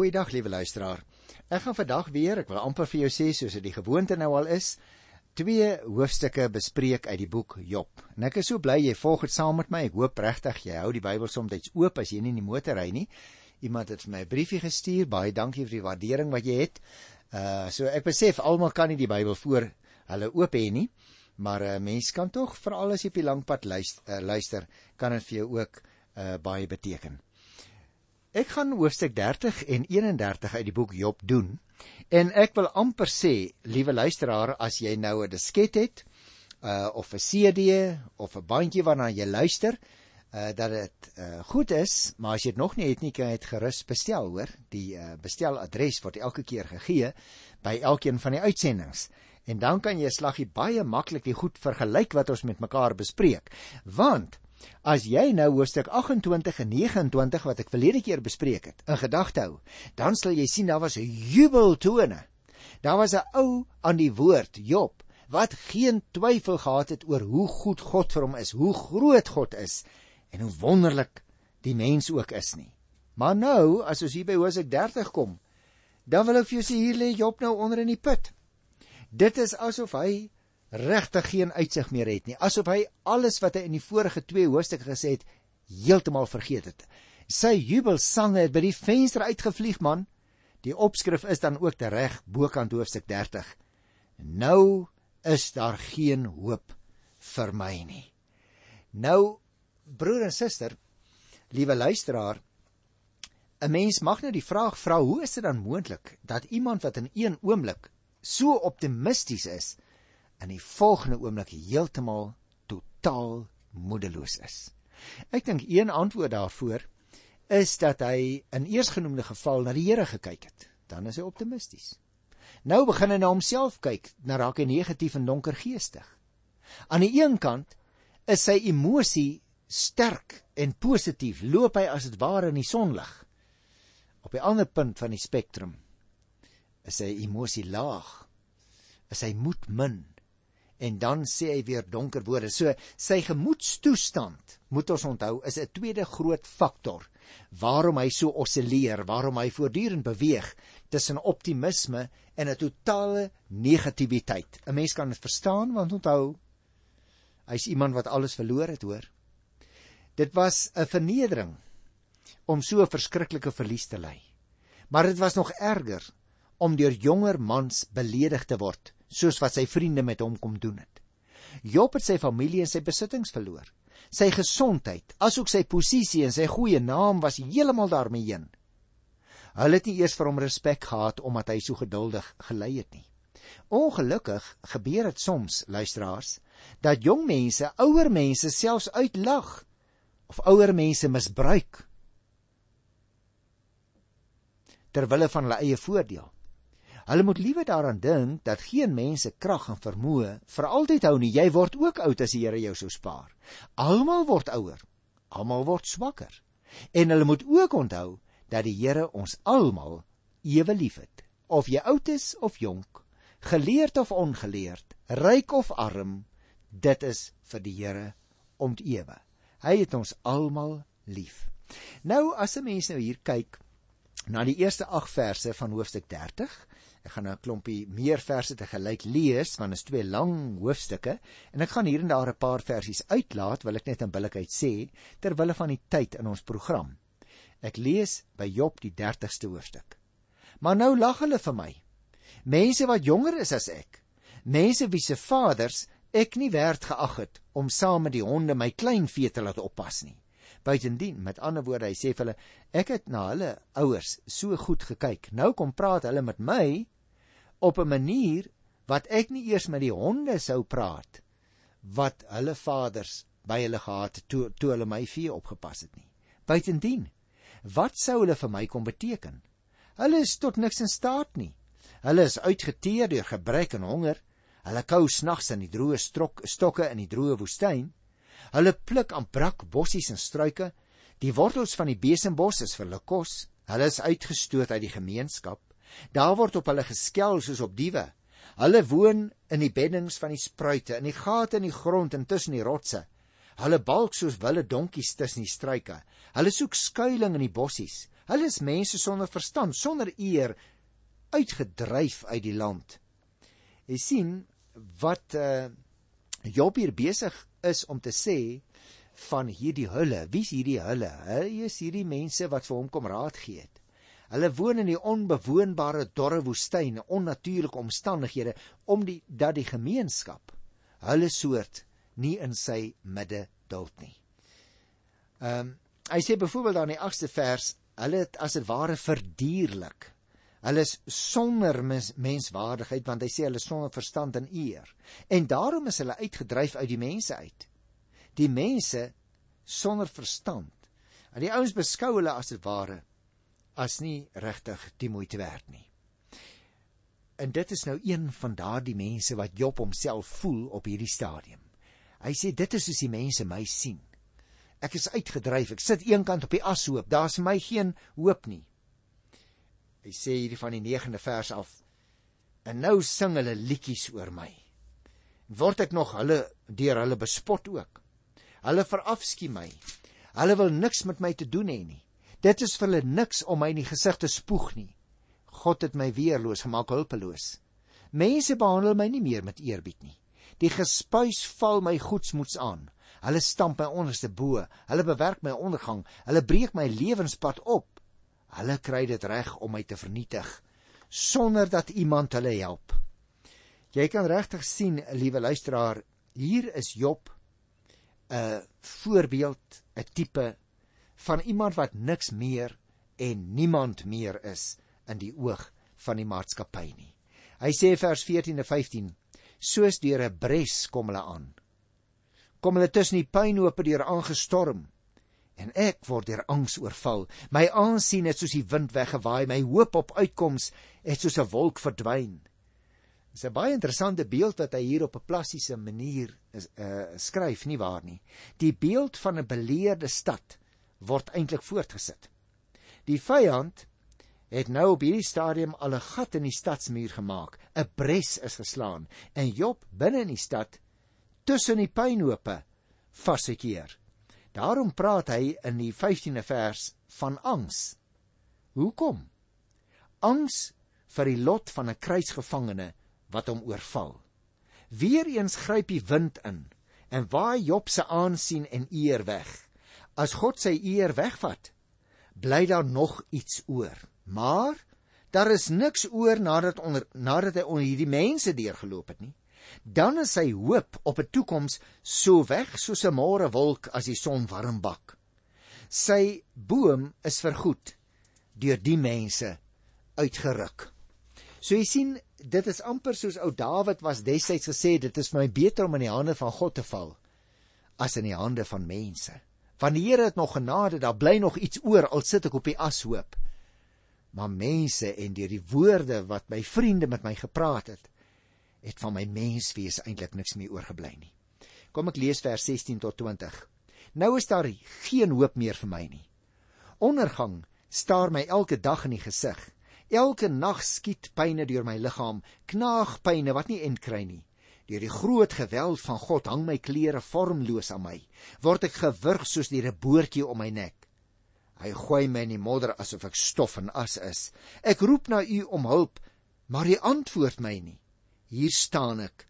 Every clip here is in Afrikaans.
Goeiedag liewe luisteraar. Ek gaan vandag weer, ek wil amper vir jou sê soos dit die gewoonte nou al is, twee hoofstukke bespreek uit die boek Job. En ek is so bly jy volg dit saam met my. Ek hoop regtig jy hou die Bybel soms oop as jy nie in die motor ry nie. Iemand het vir my 'n briefie gestuur. Baie dankie vir die waardering wat jy het. Uh so ek besef almal kan nie die Bybel voor hulle oop hê nie, maar 'n uh, mens kan tog veral as jy op die lang pad luister, uh, luister kan dit vir jou ook uh baie beteken. Ek gaan hoofstuk 30 en 31 uit die boek Job doen. En ek wil amper sê, liewe luisteraar, as jy nou 'n disket het, uh of 'n CD of 'n bandjie waarna jy luister, uh dat dit uh goed is, maar as jy dit nog nie het nie, kan jy dit gerus bestel, hoor. Die uh besteladres word elke keer gegee by elkeen van die uitsendings. En dan kan jy slaggie baie maklik die goed vergelyk wat ons met mekaar bespreek. Want As jy nou hoofstuk 28 en 29 wat ek verlede keer bespreek het, in gedagte hou, dan sal jy sien daar was 'n jubeltone. Daar was 'n ou aan die woord, Job, wat geen twyfel gehad het oor hoe goed God vir hom is, hoe groot God is en hoe wonderlik die mens ook is nie. Maar nou, as ons hier by Hosea 30 kom, dan wil ek vir jou sê hier lê Job nou onder in die put. Dit is asof hy regtig geen uitsig meer het nie, asof hy alles wat hy in die vorige twee hoofstukke gesê het, heeltemal vergeet het. Sy jubelsange het by die venster uitgevlieg, man. Die opskrif is dan ook reg bokant hoofstuk 30. Nou is daar geen hoop vir my nie. Nou broer en suster, liewe luisteraar, 'n mens mag nou die vraag vra, hoe is dit dan moontlik dat iemand wat in een oomblik so optimisties is, in die volgende oomblik heeltemal totaal moedeloos is. Ek dink een antwoord daarvoor is dat hy in eersgenoemde geval na die Here gekyk het. Dan is hy optimisties. Nou begin hy na homself kyk, na raak hy negatief en donker geestig. Aan die een kant is sy emosie sterk en positief, loop hy as dit ware in die sonlig. Op die ander punt van die spektrum is sy emosie laag. Is hy moed min en dan sê hy weer donker woorde. So sy gemoedstoestand, moet ons onthou, is 'n tweede groot faktor waarom hy so osilleer, waarom hy voortdurend beweeg tussen optimisme en 'n totale negativiteit. 'n Mens kan dit verstaan want onthou, hy's iemand wat alles verloor het, hoor. Dit was 'n vernedering om so 'n verskriklike verlies te ly. Maar dit was nog erger om deur jonger mans beledig te word soos wat sy vriende met hom kom doen het. Job het sy familie en sy besittings verloor. Sy gesondheid, asook sy posisie en sy goeie naam was heeltemal daarmee heen. Hulle het nie eers vir hom respek gehad omdat hy so geduldig gelei het nie. Ongelukkig gebeur dit soms, luisteraars, dat jong mense ouer mense selfs uitlag of ouer mense misbruik ter wille van hulle eie voordeel. Hulle moet liewe daaraan dink dat geen mense krag en vermoë vir altyd hou nie. Jy word ook oud as die Here jou sou spaar. Almal word ouer. Almal word swakker. En hulle moet ook onthou dat die Here ons almal ewe liefhet. Of jy oud is of jonk, geleerd of ongeleerd, ryk of arm, dit is vir die Here om te ewe. Hy het ons almal lief. Nou as 'n mens nou hier kyk na die eerste 8 verse van hoofstuk Ek gaan nou 'n klompie meer verse te gelyk lees want dit is twee lang hoofstukke en ek gaan hier en daar 'n paar versies uitlaat wil ek net in billikheid sê ter wille van die tyd in ons program. Ek lees by Job die 30ste hoofstuk. Maar nou lag hulle vir my. Mense wat jonger is as ek. Mense wie se vaders ek nie werd geag het om saam met die honde my klein vee te laat oppas nie. Buitendien, met ander woorde, hy sê vir hulle, ek het na hulle ouers so goed gekyk. Nou kom praat hulle met my op 'n manier wat ek nie eers met die honde sou praat wat hulle vaders by hulle gehad het toe toe hulle my vee opgepas het nie. Buitendien, wat sou hulle vir my kom beteken? Hulle is tot niks in staat nie. Hulle is uitgeteer deur gebrek en honger. Hulle kou snags in die droë strok stokke in die droë woestyn. Hulle pluk aan brak bossies en struike. Die wortels van die besembos is vir hulle kos. Hulle is uitgestoot uit die gemeenskap. Daar word op hulle geskel soos op diewe. Hulle woon in die beddings van die spruite, in die gate in die grond en tussen die rotse. Hulle balk soos wille donkies tussen die struike. Hulle soek skuilings in die bossies. Hulle is mense sonder verstand, sonder eer uitgedryf uit die land. Jy sien wat uh Job hier besig is om te sê van hierdie hulle. Wie's hierdie hulle? Hulle is hierdie mense wat vir hom kom raad gee het. Hulle woon in die onbewoonbare dorre woestyn, onnatuurlike omstandighede om die dat die gemeenskap hulle soort nie in sy midde duld nie. Ehm um, hy sê byvoorbeeld dan in die 8ste vers, hulle het as dit ware verdierlik. Hulle is sonder mens, menswaardigheid want hy sê hulle sonder verstand en eer. En daarom is hulle uitgedryf uit die mense uit. Die mense sonder verstand. En die ouens beskou hulle as dit ware as nie regtig die moeite werd nie. En dit is nou een van daardie mense wat Job homself voel op hierdie stadium. Hy sê dit is soos die mense my sien. Ek is uitgedryf. Ek sit eenkant op die ashoop. Daar's my geen hoop nie. Hy sê hierdie van die 9de vers af. En nou sing hulle liedjies oor my. Word ek nog hulle deur hulle bespot ook. Hulle verafskie my. Hulle wil niks met my te doen hê nie. Dit is vir hulle niks om my in die gesig te spoeg nie. God het my weerloos gemaak, hulpeloos. Mense behandel my nie meer met eerbied nie. Die gespuis val my goedsmoeds aan. Hulle stamp my onderste bo. Hulle bewerk my ondergang. Hulle breek my lewenspad op. Hulle kry dit reg om my te vernietig sonder dat iemand hulle help. Jy kan regtig sien, liewe luisteraar, hier is Job 'n voorbeeld, 'n tipe van iemand wat niks meer en niemand meer is in die oog van die maatskappy nie. Hy sê vers 14 en 15: Soos deur 'n bres kom hulle aan. Kom hulle tussen die pynhope deur aangestorm en ek word deur angs oorval. My aansien het soos die wind weggewaai my hoop op uitkoms het soos 'n wolk verdwyn. Dit is 'n baie interessante beeld wat hy hier op 'n plastiese manier is uh, skryf nie waar nie? Die beeld van 'n beleerde stad word eintlik voortgesit die vyand het nou op hierdie stadium al 'n gat in die stadsmuur gemaak 'n bres is geslaan en Job binne in die stad tussen die pynhope vasgekeer. Daarom praat hy in die 15de vers van angs. Hoekom? Angs vir die lot van 'n kruisgevangene wat hom oorval. Weereens gryp die wind in en waai Job se aansien en eer weg. As God sy eer wegvat, bly daar nog iets oor. Maar daar is niks oor nadat onder nadat hy onder hierdie mense deurgeloop het nie dan is sy hoop op 'n toekoms so weg soos 'n môre wolk as die son warm bak. Sy boom is vergoed deur die mense uitgeruk. So jy sien, dit is amper soos ou Dawid was destyds gesê, dit is my beter om in die hande van God te val as in die hande van mense. Want die Here het nog genade, daar bly nog iets oor al sit ek op die ashoop. Maar mense en deur die woorde wat my vriende met my gepraat het, het van my menswees eintlik niks meer oorgebly nie. Kom ek lees vers 16 tot 20. Nou is daar geen hoop meer vir my nie. Ondergang staar my elke dag in die gesig. Elke nag skiet pyne deur my liggaam, knaagpyne wat nie end kry nie. Deur die groot geweld van God hang my klere vormloos aan my. Word ek gewurg soos deur 'n boortjie om my nek. Hy gooi my in die modder asof ek stof en as is. Ek roep na u om hulp, maar u antwoord my nie hier staan ek,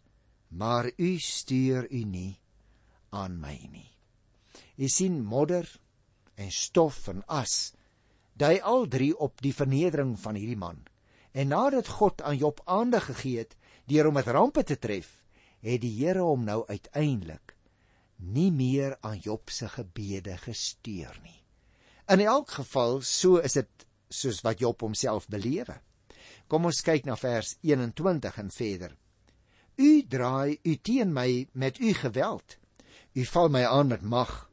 maar u stuur u nie aan my nie. U sien modder en stof en as dui al drie op die vernedering van hierdie man. En nadat God aan Job aandag gegee het deur hom met rampe te tref, het die Here hom nou uiteindelik nie meer aan Job se gebede gesteer nie. In elk geval, so is dit soos wat Job homself belewe. Kom ons kyk na vers 21 en verder. U draai u teen my met u geweld. U val my aan met mag.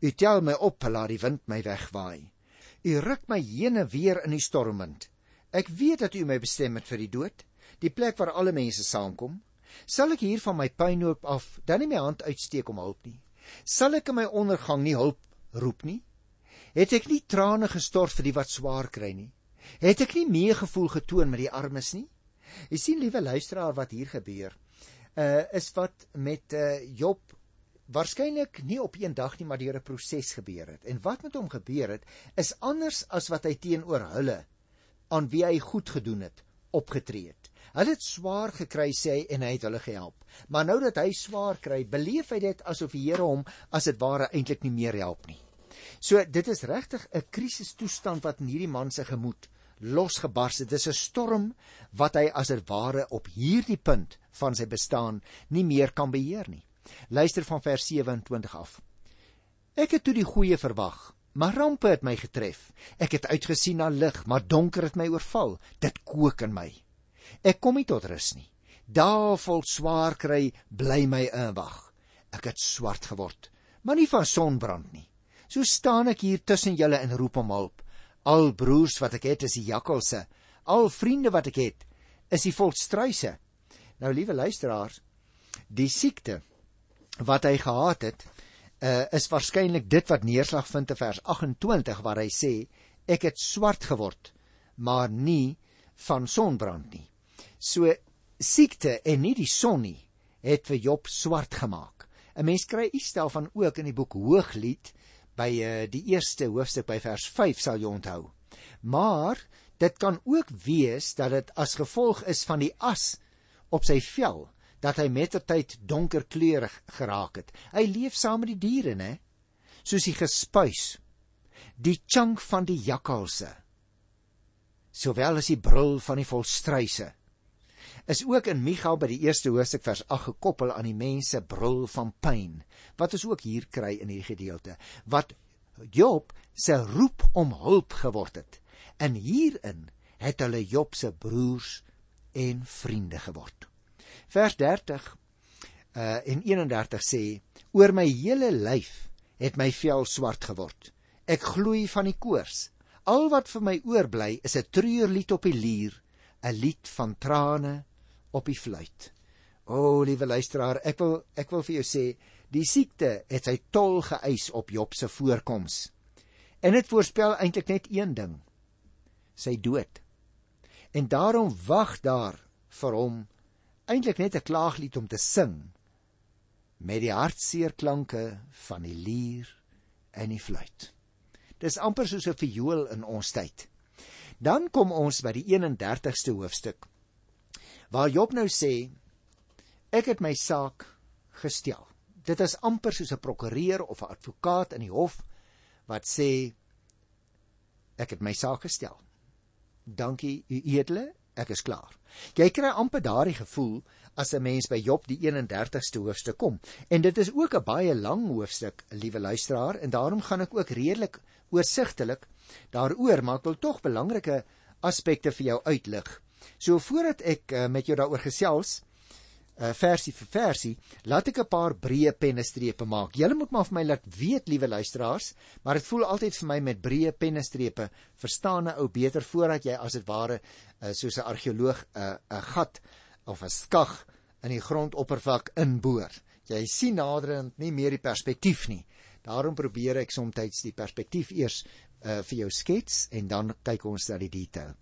U tel my op laat die wind my wegwaai. U ruk my heen en weer in die stormwind. Ek weet dat u my bestem het vir die dood, die plek waar alle mense saamkom. Sal ek hier van my pynhoop af dan nie my hand uitsteek om hulp nie? Sal ek in my ondergang nie hulp roep nie? Het ek nie trane gestort vir die wat swaar kry nie? Het ek nie meegevoel getoon met die armes nie? Jy sien liewe luisteraar wat hier gebeur. Uh is wat met uh Job waarskynlik nie op een dag nie, maar deur 'n proses gebeur het. En wat met hom gebeur het, is anders as wat hy teenoor hulle aan wie hy goed gedoen het, opgetree het. Hulle het swaar gekry sê hy en hy het hulle gehelp. Maar nou dat hy swaar kry, beleef hy dit asof die Here hom as dit ware eintlik nie meer help nie. So dit is regtig 'n krisistoestand wat in hierdie man se gemoed losgebars het. Dit is 'n storm wat hy as dit ware op hierdie punt van sy bestaan nie meer kan beheer nie. Luister van vers 27 af. Ek het toe die goeie verwag, maar rampe het my getref. Ek het uitgesien na lig, maar donker het my oorval. Dit kook in my. Ek kom nie tot rus nie. Dae vol swaar kry bly my inwag. Ek het swart geword, maar nie van sonbrand nie. So staan ek hier tussen julle en roep om hulp. Al broers wat ek het is die jakkalse. Al vriende wat ek het is die volstruise. Nou liewe luisteraars, die siekte wat hy gehad het, uh, is waarskynlik dit wat neerslag vind in vers 28 waar hy sê ek het swart geword, maar nie van sonbrand nie. So siekte en nie die son nie het vir Job swart gemaak. 'n Mens kry iets daarvan ook in die boek Hooglied by uh, die eerste hoofstuk by vers 5 sal jy onthou. Maar dit kan ook wees dat dit as gevolg is van die as op sy vel dat hy mettertyd donkerkleurig geraak het. Hy leef saam met die diere, né? Soos die gespuis, die chunk van die jakkalse, sowel as die brul van die volstruise. Is ook in Micha by die eerste hoofstuk vers 8 gekoppel aan die mense brul van pyn, wat ons ook hier kry in hierdie gedeelte, wat Job se roep om hulp geword het. En hierin het hulle Job se broers en vriende geword. Vers 30 uh en 31 sê: Oor my hele lyf het my vel swart geword. Ek gloei van die koors. Al wat vir my oorbly is 'n treurlied op die lier, 'n lied van trane op die fluit. O, liewe luisteraar, ek wil ek wil vir jou sê, die siekte het sy tol geëis op Job se voorkoms. En dit voorspel eintlik net een ding: sy dood. En daarom wag daar vir hom eintlik net 'n klaaglied om te sing met die hartseer klanke van die lier en die fluit. Dis amper soos 'n viool in ons tyd. Dan kom ons by die 31ste hoofstuk waar Job nou sê ek het my saak gestel. Dit is amper soos 'n prokureur of 'n advokaat in die hof wat sê ek het my saak gestel. Dankie u edele, ek is klaar. Jy kry amper daardie gevoel as 'n mens by Job die 31ste hoofstuk kom. En dit is ook 'n baie lang hoofstuk, liewe luisteraar, en daarom gaan ek ook redelik oorsigtelik daaroor, maar ek wil tog belangrike aspekte vir jou uitlig. So voordat ek uh, met jou daaroor gesels, uh, versie vir versie, laat ek 'n paar breë pennestrepe maak. Julle moet maar vir my laat weet, liewe luisteraars, maar dit voel altyd vir my met breë pennestrepe verstaan 'n ou beter voordat jy as dit ware uh, soos 'n argeoloog 'n uh, 'n gat of 'n skag in die grondoppervlak inboor. Jy sien naderend nie meer die perspektief nie. Daarom probeer ek soms die perspektief eers uh, vir jou skets en dan kyk ons na die detail.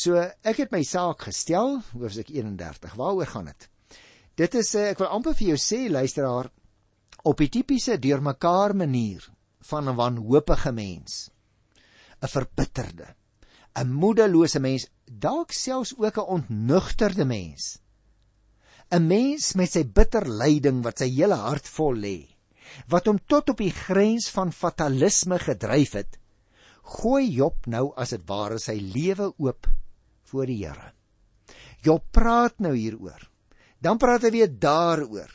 So ek het my saak gestel, hoofstuk 31. Waaroor gaan dit? Dit is eh, ek wil amper vir jou sê luisteraar op die tipiese deurmekaar manier van 'n wanhoopige mens. 'n Verbitterde, 'n moedelose mens, dalk selfs ook 'n ontnugterde mens. 'n Mens met sy bitter lyding wat sy hele hart vol lê, wat hom tot op die grens van fatalisme gedryf het, gooi Job nou as dit ware sy lewe oop voor die Here. Job praat nou hieroor dan praat hy weer daaroor.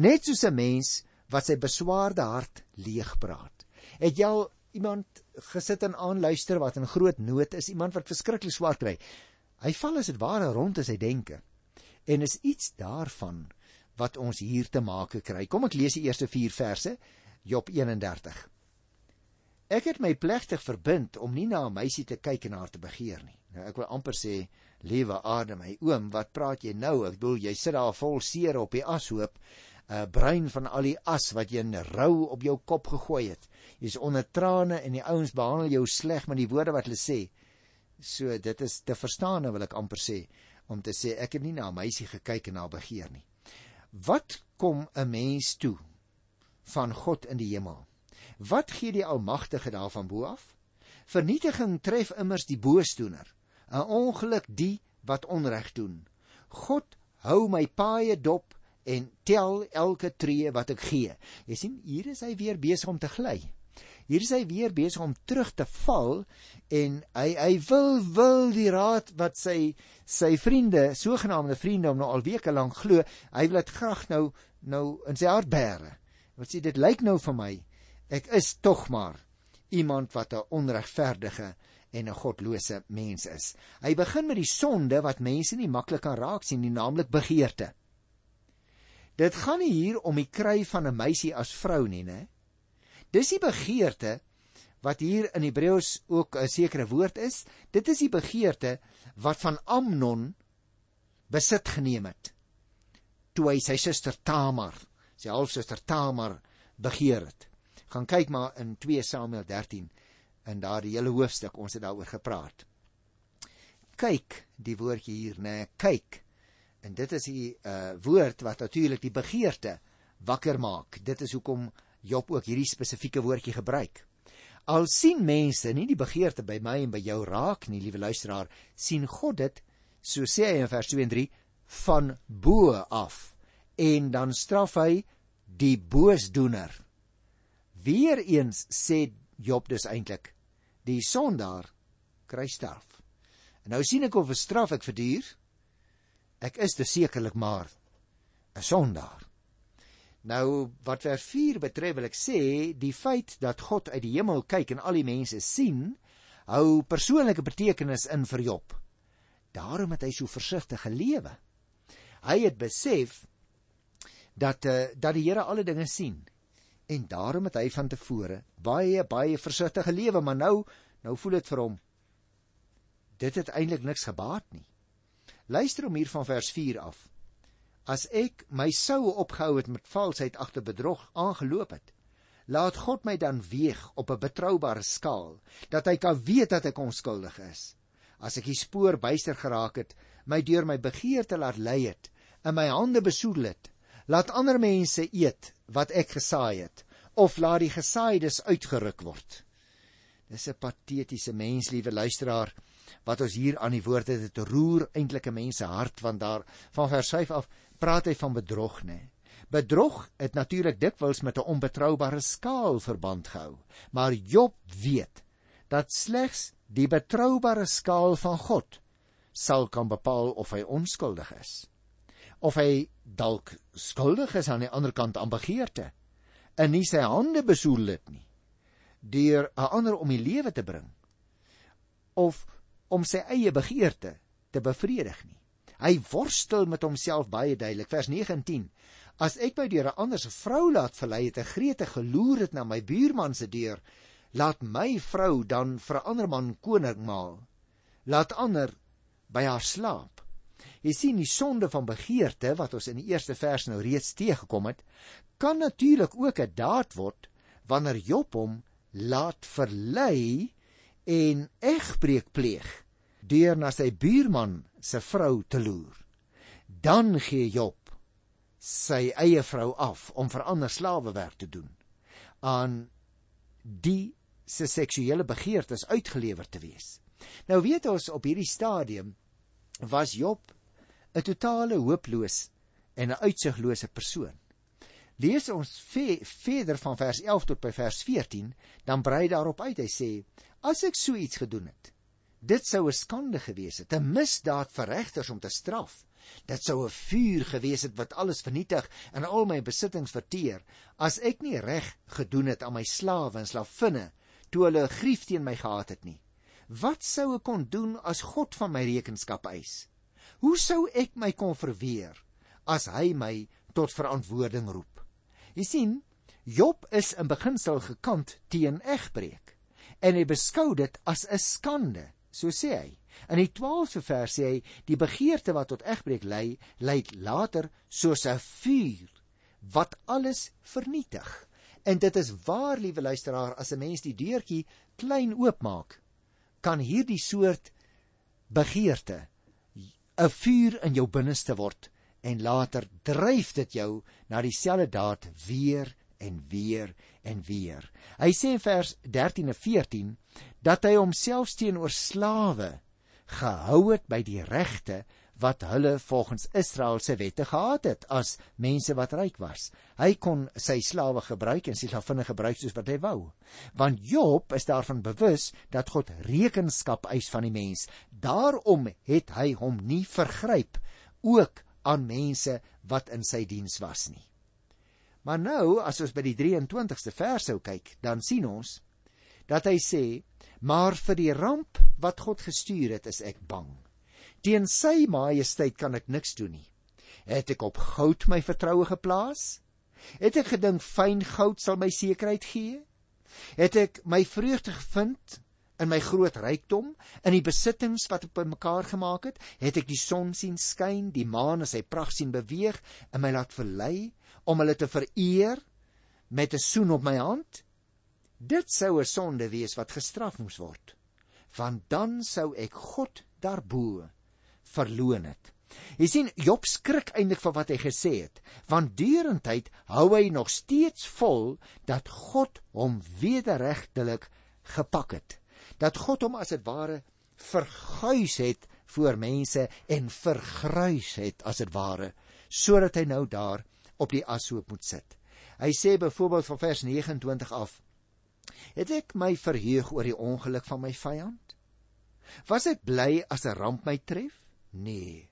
Net soos 'n mens wat sy beswaarde hart leeg praat. Het jy al iemand gesit en aanluister wat in groot nood is, iemand wat verskriklik swaar kry? Hy val as dit ware rond in sy denke. En is iets daarvan wat ons hier te maak kry. Kom ek lees die eerste 4 verse, Job 31. Ek het my plegtig verbind om nie na 'n meisie te kyk en haar te begeer nie. Nou ek wil amper sê Liewe Adam, my oom, wat praat jy nou? Ek bedoel jy sit daar vol seer op die ashoop, 'n brein van al die as wat jy in rou op jou kop gegooi het. Jy's onder trane en die ouens behandel jou sleg met die woorde wat hulle sê. So dit is te verstaan, wil ek amper sê, om te sê ek het nie na 'n meisie gekyk en na begeer nie. Wat kom 'n mens toe van God in die hemel. Wat gee die Almagtige daarvan bo af? Vernietiging tref immers die boosdoener, 'n ongeluk die wat onreg doen. God hou my paaie dop en tel elke tree wat ek gee. Jy sien, hier is hy weer besig om te gly. Hier is hy weer besig om terug te val en hy hy wil wil die raad wat sy sy vriende, sogenaamde vriende om nou al weke lank glo, hy wil dit graag nou nou in sy hart bære. Wat sê dit lyk nou vir my ek is tog maar iemand wat 'n onregverdige en 'n godlose mens is. Hy begin met die sonde wat mense nie maklik kan raak sien nie, naamlik begeerte. Dit gaan nie hier om die kry van 'n meisie as vrou nie, né? Dis die begeerte wat hier in Hebreëus ook 'n sekere woord is. Dit is die begeerte wat van Amnon besit geneem het toe hy sy suster Tamar, sy halfsuster Tamar begeer het. Gaan kyk maar in 2 Samuel 13 in daardie hele hoofstuk ons het daaroor gepraat. Kyk die woordjie hier nê, nee, kyk. En dit is die uh woord wat natuurlik die begeerte wakker maak. Dit is hoekom Job ook hierdie spesifieke woordjie gebruik. Al sien mense nie die begeerte by my en by jou raak nie, liewe luisteraar, sien God dit, so sê hy in vers 2 en 3, van bo af. En dan straf hy die boosdoener. Weereens sê Job dus eintlik die sondaar kry straf. En nou sien ek of 'n straf ek verduur. Ek is sekerlik maar 'n sondaar. Nou wat vers 4 betref wil ek sê die feit dat God uit die hemel kyk en al die mense sien, hou persoonlike betekenis in vir Job. Daarom het hy so versigtig gelewe. Hy het besef dat uh, dat die Here alle dinge sien en daarom het hy van tevore baie baie versigtig gelewe maar nou nou voel dit vir hom dit het eintlik niks gebaat nie. Luister om hier van vers 4 af. As ek my sou opgehou het met valsheid agter bedrog aangeloop het laat God my dan weeg op 'n betroubare skaal dat hy kan weet dat ek onskuldig is. As ek die spoor byster geraak het my deur my begeerte laat lei het en my hande besoedel het laat ander mense eet wat ek gesaai het of laat die gesaaiedes uitgeruk word. Dis 'n patetiese mens, liewe luisteraar, wat ons hier aan die woord het, dit roer eintlik 'n mens se hart want daar van vers 5 af praat hy van bedrog, nê. Bedrog het natuurlik dikwels met 'n onbetroubare skaal verband gehou, maar Job weet dat slegs die betroubare skaal van God sal kan bepaal of hy onskuldig is of hy dalk skuldig is aan die ander kant aan begeerte en nie sy hande besoedel het nie deur 'n ander om die lewe te bring of om sy eie begeerte te bevredig nie. Hy worstel met homself baie duidelik. Vers 9 en 10 as ek my deur 'n ander se vrou laat verlei het 'n grete geloer het na my buurman se deur laat my vrou dan vir 'n ander man koning maal laat ander by haar slaap Jy sien die sonde van begeerte wat ons in die eerste vers nou reeds teëgekom het, kan natuurlik ook 'n daad word wanneer Job hom laat verlei en egbreek pleeg deur na sy buurman se vrou te loer. Dan gee Job sy eie vrou af om vir ander slawewerk te doen aan die se seksuele begeertes uitgelewer te wees. Nou weet ons op hierdie stadium was Job 'n totale hooploos en 'n uitsiglose persoon. Lees ons ve verder van vers 11 tot by vers 14, dan brei daarop uit. Hy sê: "As ek so iets gedoen het, dit sou 'n skande gewees het, 'n misdaad vir regters om te straf. Dit sou 'n vuur gewees het wat alles vernietig en al my besittings verteer, as ek nie reg gedoen het aan my slawe en slavinne toe hulle grief teen my gehad het nie. Wat sou ek kon doen as God van my rekenskap eis?" Hoe sou ek my kon verweer as hy my tot verantwoording roep? Jy sien, Job is in beginsel gekant teen egbreek en hy beskou dit as 'n skande, so sê hy. In die 12de vers sê hy die begeerte wat tot egbreek lei, lei later soos 'n vuur wat alles vernietig. En dit is waar, liewe luisteraar, as 'n mens die deurtjie klein oopmaak, kan hierdie soort begeerte 'n vuur in jou binneste word en later dryf dit jou na dieselfde daad weer en weer en weer. Hy sê in vers 13 en 14 dat hy homself teenoor slawe gehou het by die regte wat hulle volgens Israel se wette gehad het as mense wat ryk was. Hy kon sy slawe gebruik en sy slavinne gebruik soos wat hy wou. Want Job is daarvan bewus dat God rekenskap eis van die mens. Daarom het hy hom nie vergryp ook aan mense wat in sy diens was nie. Maar nou as ons by die 23ste vers sou kyk, dan sien ons dat hy sê: "Maar vir die ramp wat God gestuur het, is ek bang." Teen sy majesteit kan ek niks doen nie. Het ek op goud my vertroue geplaas? Het ek gedink fyn goud sal my sekerheid gee? Het ek my vreugde gevind in my groot rykdom, in die besittings wat ek bymekaar gemaak het? Het ek die son sien skyn, die maan as hy pragt sien beweeg en my laat verlei om hulle te vereer met 'n soen op my hand? Dit sou 'n sonde wees wat gestraf moes word. Want dan sou ek God daarbo verloon het. Jy sien Job skrik eintlik van wat hy gesê het, want deurentyd hou hy nog steeds vol dat God hom wederregtelik gepak het. Dat God hom as dit ware verguis het voor mense en vergruis het as dit ware, sodat hy nou daar op die ashoop moet sit. Hy sê byvoorbeeld van vers 29 af: Het ek my verheug oor die ongeluk van my vyand? Was ek bly as 'n ramp my tref? Nee.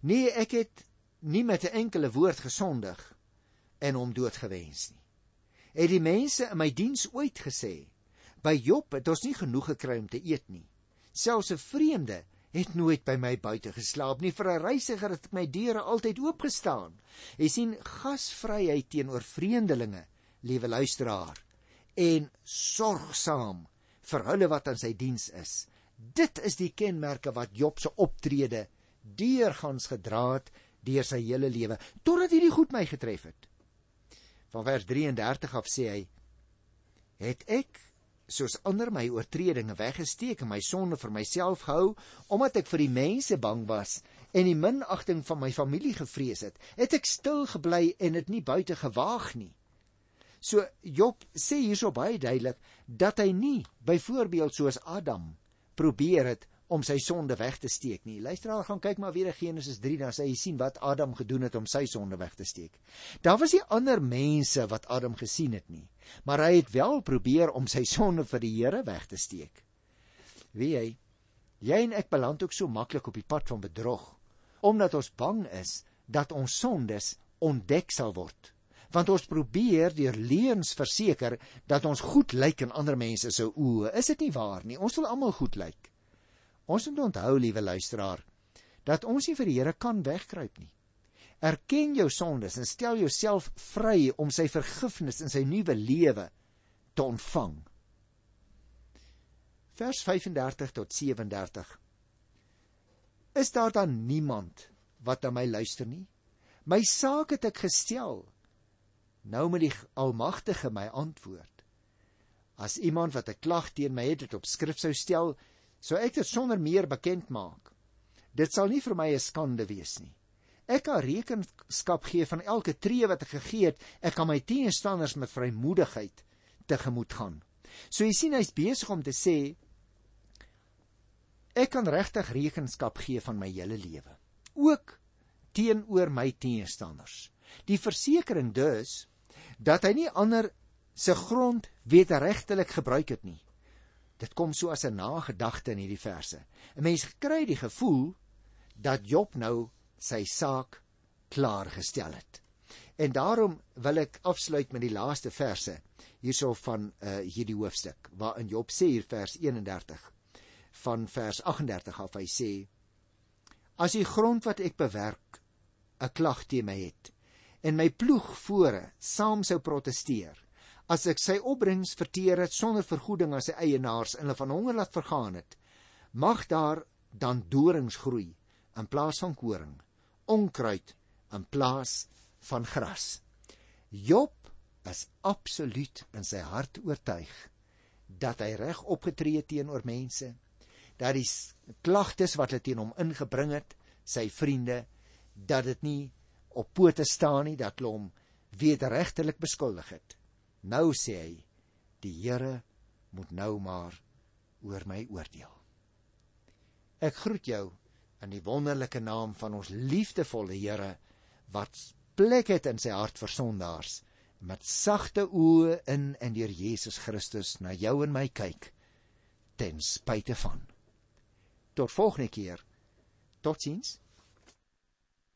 Nee, ek het nie met 'n enkele woord gesondig en hom dood gewens nie. Het die mense in my diens ooit gesê, by Job het ons nie genoeg gekry om te eet nie. Selfs 'n vreemde het nooit by my buite geslaap nie. Vir 'n reisiger het my deure altyd oopgestaan. Jy sien gasvryheid teenoor vreemdelinge, liewe luisteraar, en sorgsaam vir hulle wat aan sy diens is. Dit is die kenmerke wat Job se optrede deurgangs gedra het deur sy hele lewe totdat hierdie goed my getref het. Van vers 33 af sê hy: Het ek soos ander my oortredinge weggesteek en my sonde vir myself gehou omdat ek vir die mense bang was en die minagting van my familie gevrees het, het ek stil gebly en dit nie buite gewaag nie. So Job sê hierso baie duidelik dat hy nie byvoorbeeld soos Adam probeer het om sy sonde weg te steek nie. Luisteraar, gaan kyk maar weer in Genesis 3 dan sê jy sien wat Adam gedoen het om sy sonde weg te steek. Daar was nie ander mense wat Adam gesien het nie, maar hy het wel probeer om sy sonde vir die Here weg te steek. Wie jy, jy en ek beland ook so maklik op die pad van bedrog omdat ons bang is dat ons sondes ontdek sal word want ons probeer deur leuns verseker dat ons goed lyk in ander mense se oë. Is dit nie waar nie? Ons wil almal goed lyk. Ons moet onthou, liewe luisteraar, dat ons nie vir die Here kan wegkruip nie. Erken jou sondes en stel jouself vry om sy vergifnis in sy nuwe lewe te ontvang. Vers 35 tot 37. Is daar dan niemand wat na my luister nie? My saak het ek gestel Nou moet die Almagtige my antwoord. As iemand wat 'n klag teen my het, dit op skrif sou stel, sou ek dit sonder meer bekend maak. Dit sal nie vir my 'n skande wees nie. Ek kan rekenskap gee van elke tree wat ek gegee het. Ek kan my teenstanders met vrymoedigheid tegemoet gaan. So jy sien hy's besig om te sê ek kan regtig rekenskap gee van my hele lewe, ook teenoor my teenstanders. Die versekering dus dat hy nie ander se grond wederregtelik gebruik het nie. Dit kom so as 'n nagedagte in hierdie verse. 'n Mens kry die gevoel dat Job nou sy saak klaar gestel het. En daarom wil ek afsluit met die laaste verse hierso van uh hierdie hoofstuk waarin Job sê hier vers 31 van vers 38 af hy sê as die grond wat ek bewerk 'n klag teen my het en my ploegvore saam sou proteseer as ek sy opbrengs verteer het sonder vergoeding aan sy eienaars en hulle van honger laat vergaan het mag daar dan dorings groei in plaas van koring onkruid in plaas van gras. Job is absoluut in sy hart oortuig dat hy reg opgetree het teenoor mense dat die klagtes wat hulle teen hom ingebring het sy vriende dat dit nie op pote staan nie dat hulle hom wederregtelik beskuldig het. Nou sê hy, die Here moet nou maar oor my oordeel. Ek groet jou in die wonderlike naam van ons liefdevolle Here wat plek het in sy hart vir sondaars met sagte oë in en deur Jesus Christus na jou en my kyk ten spyte van. Tot volgende keer. Totsiens.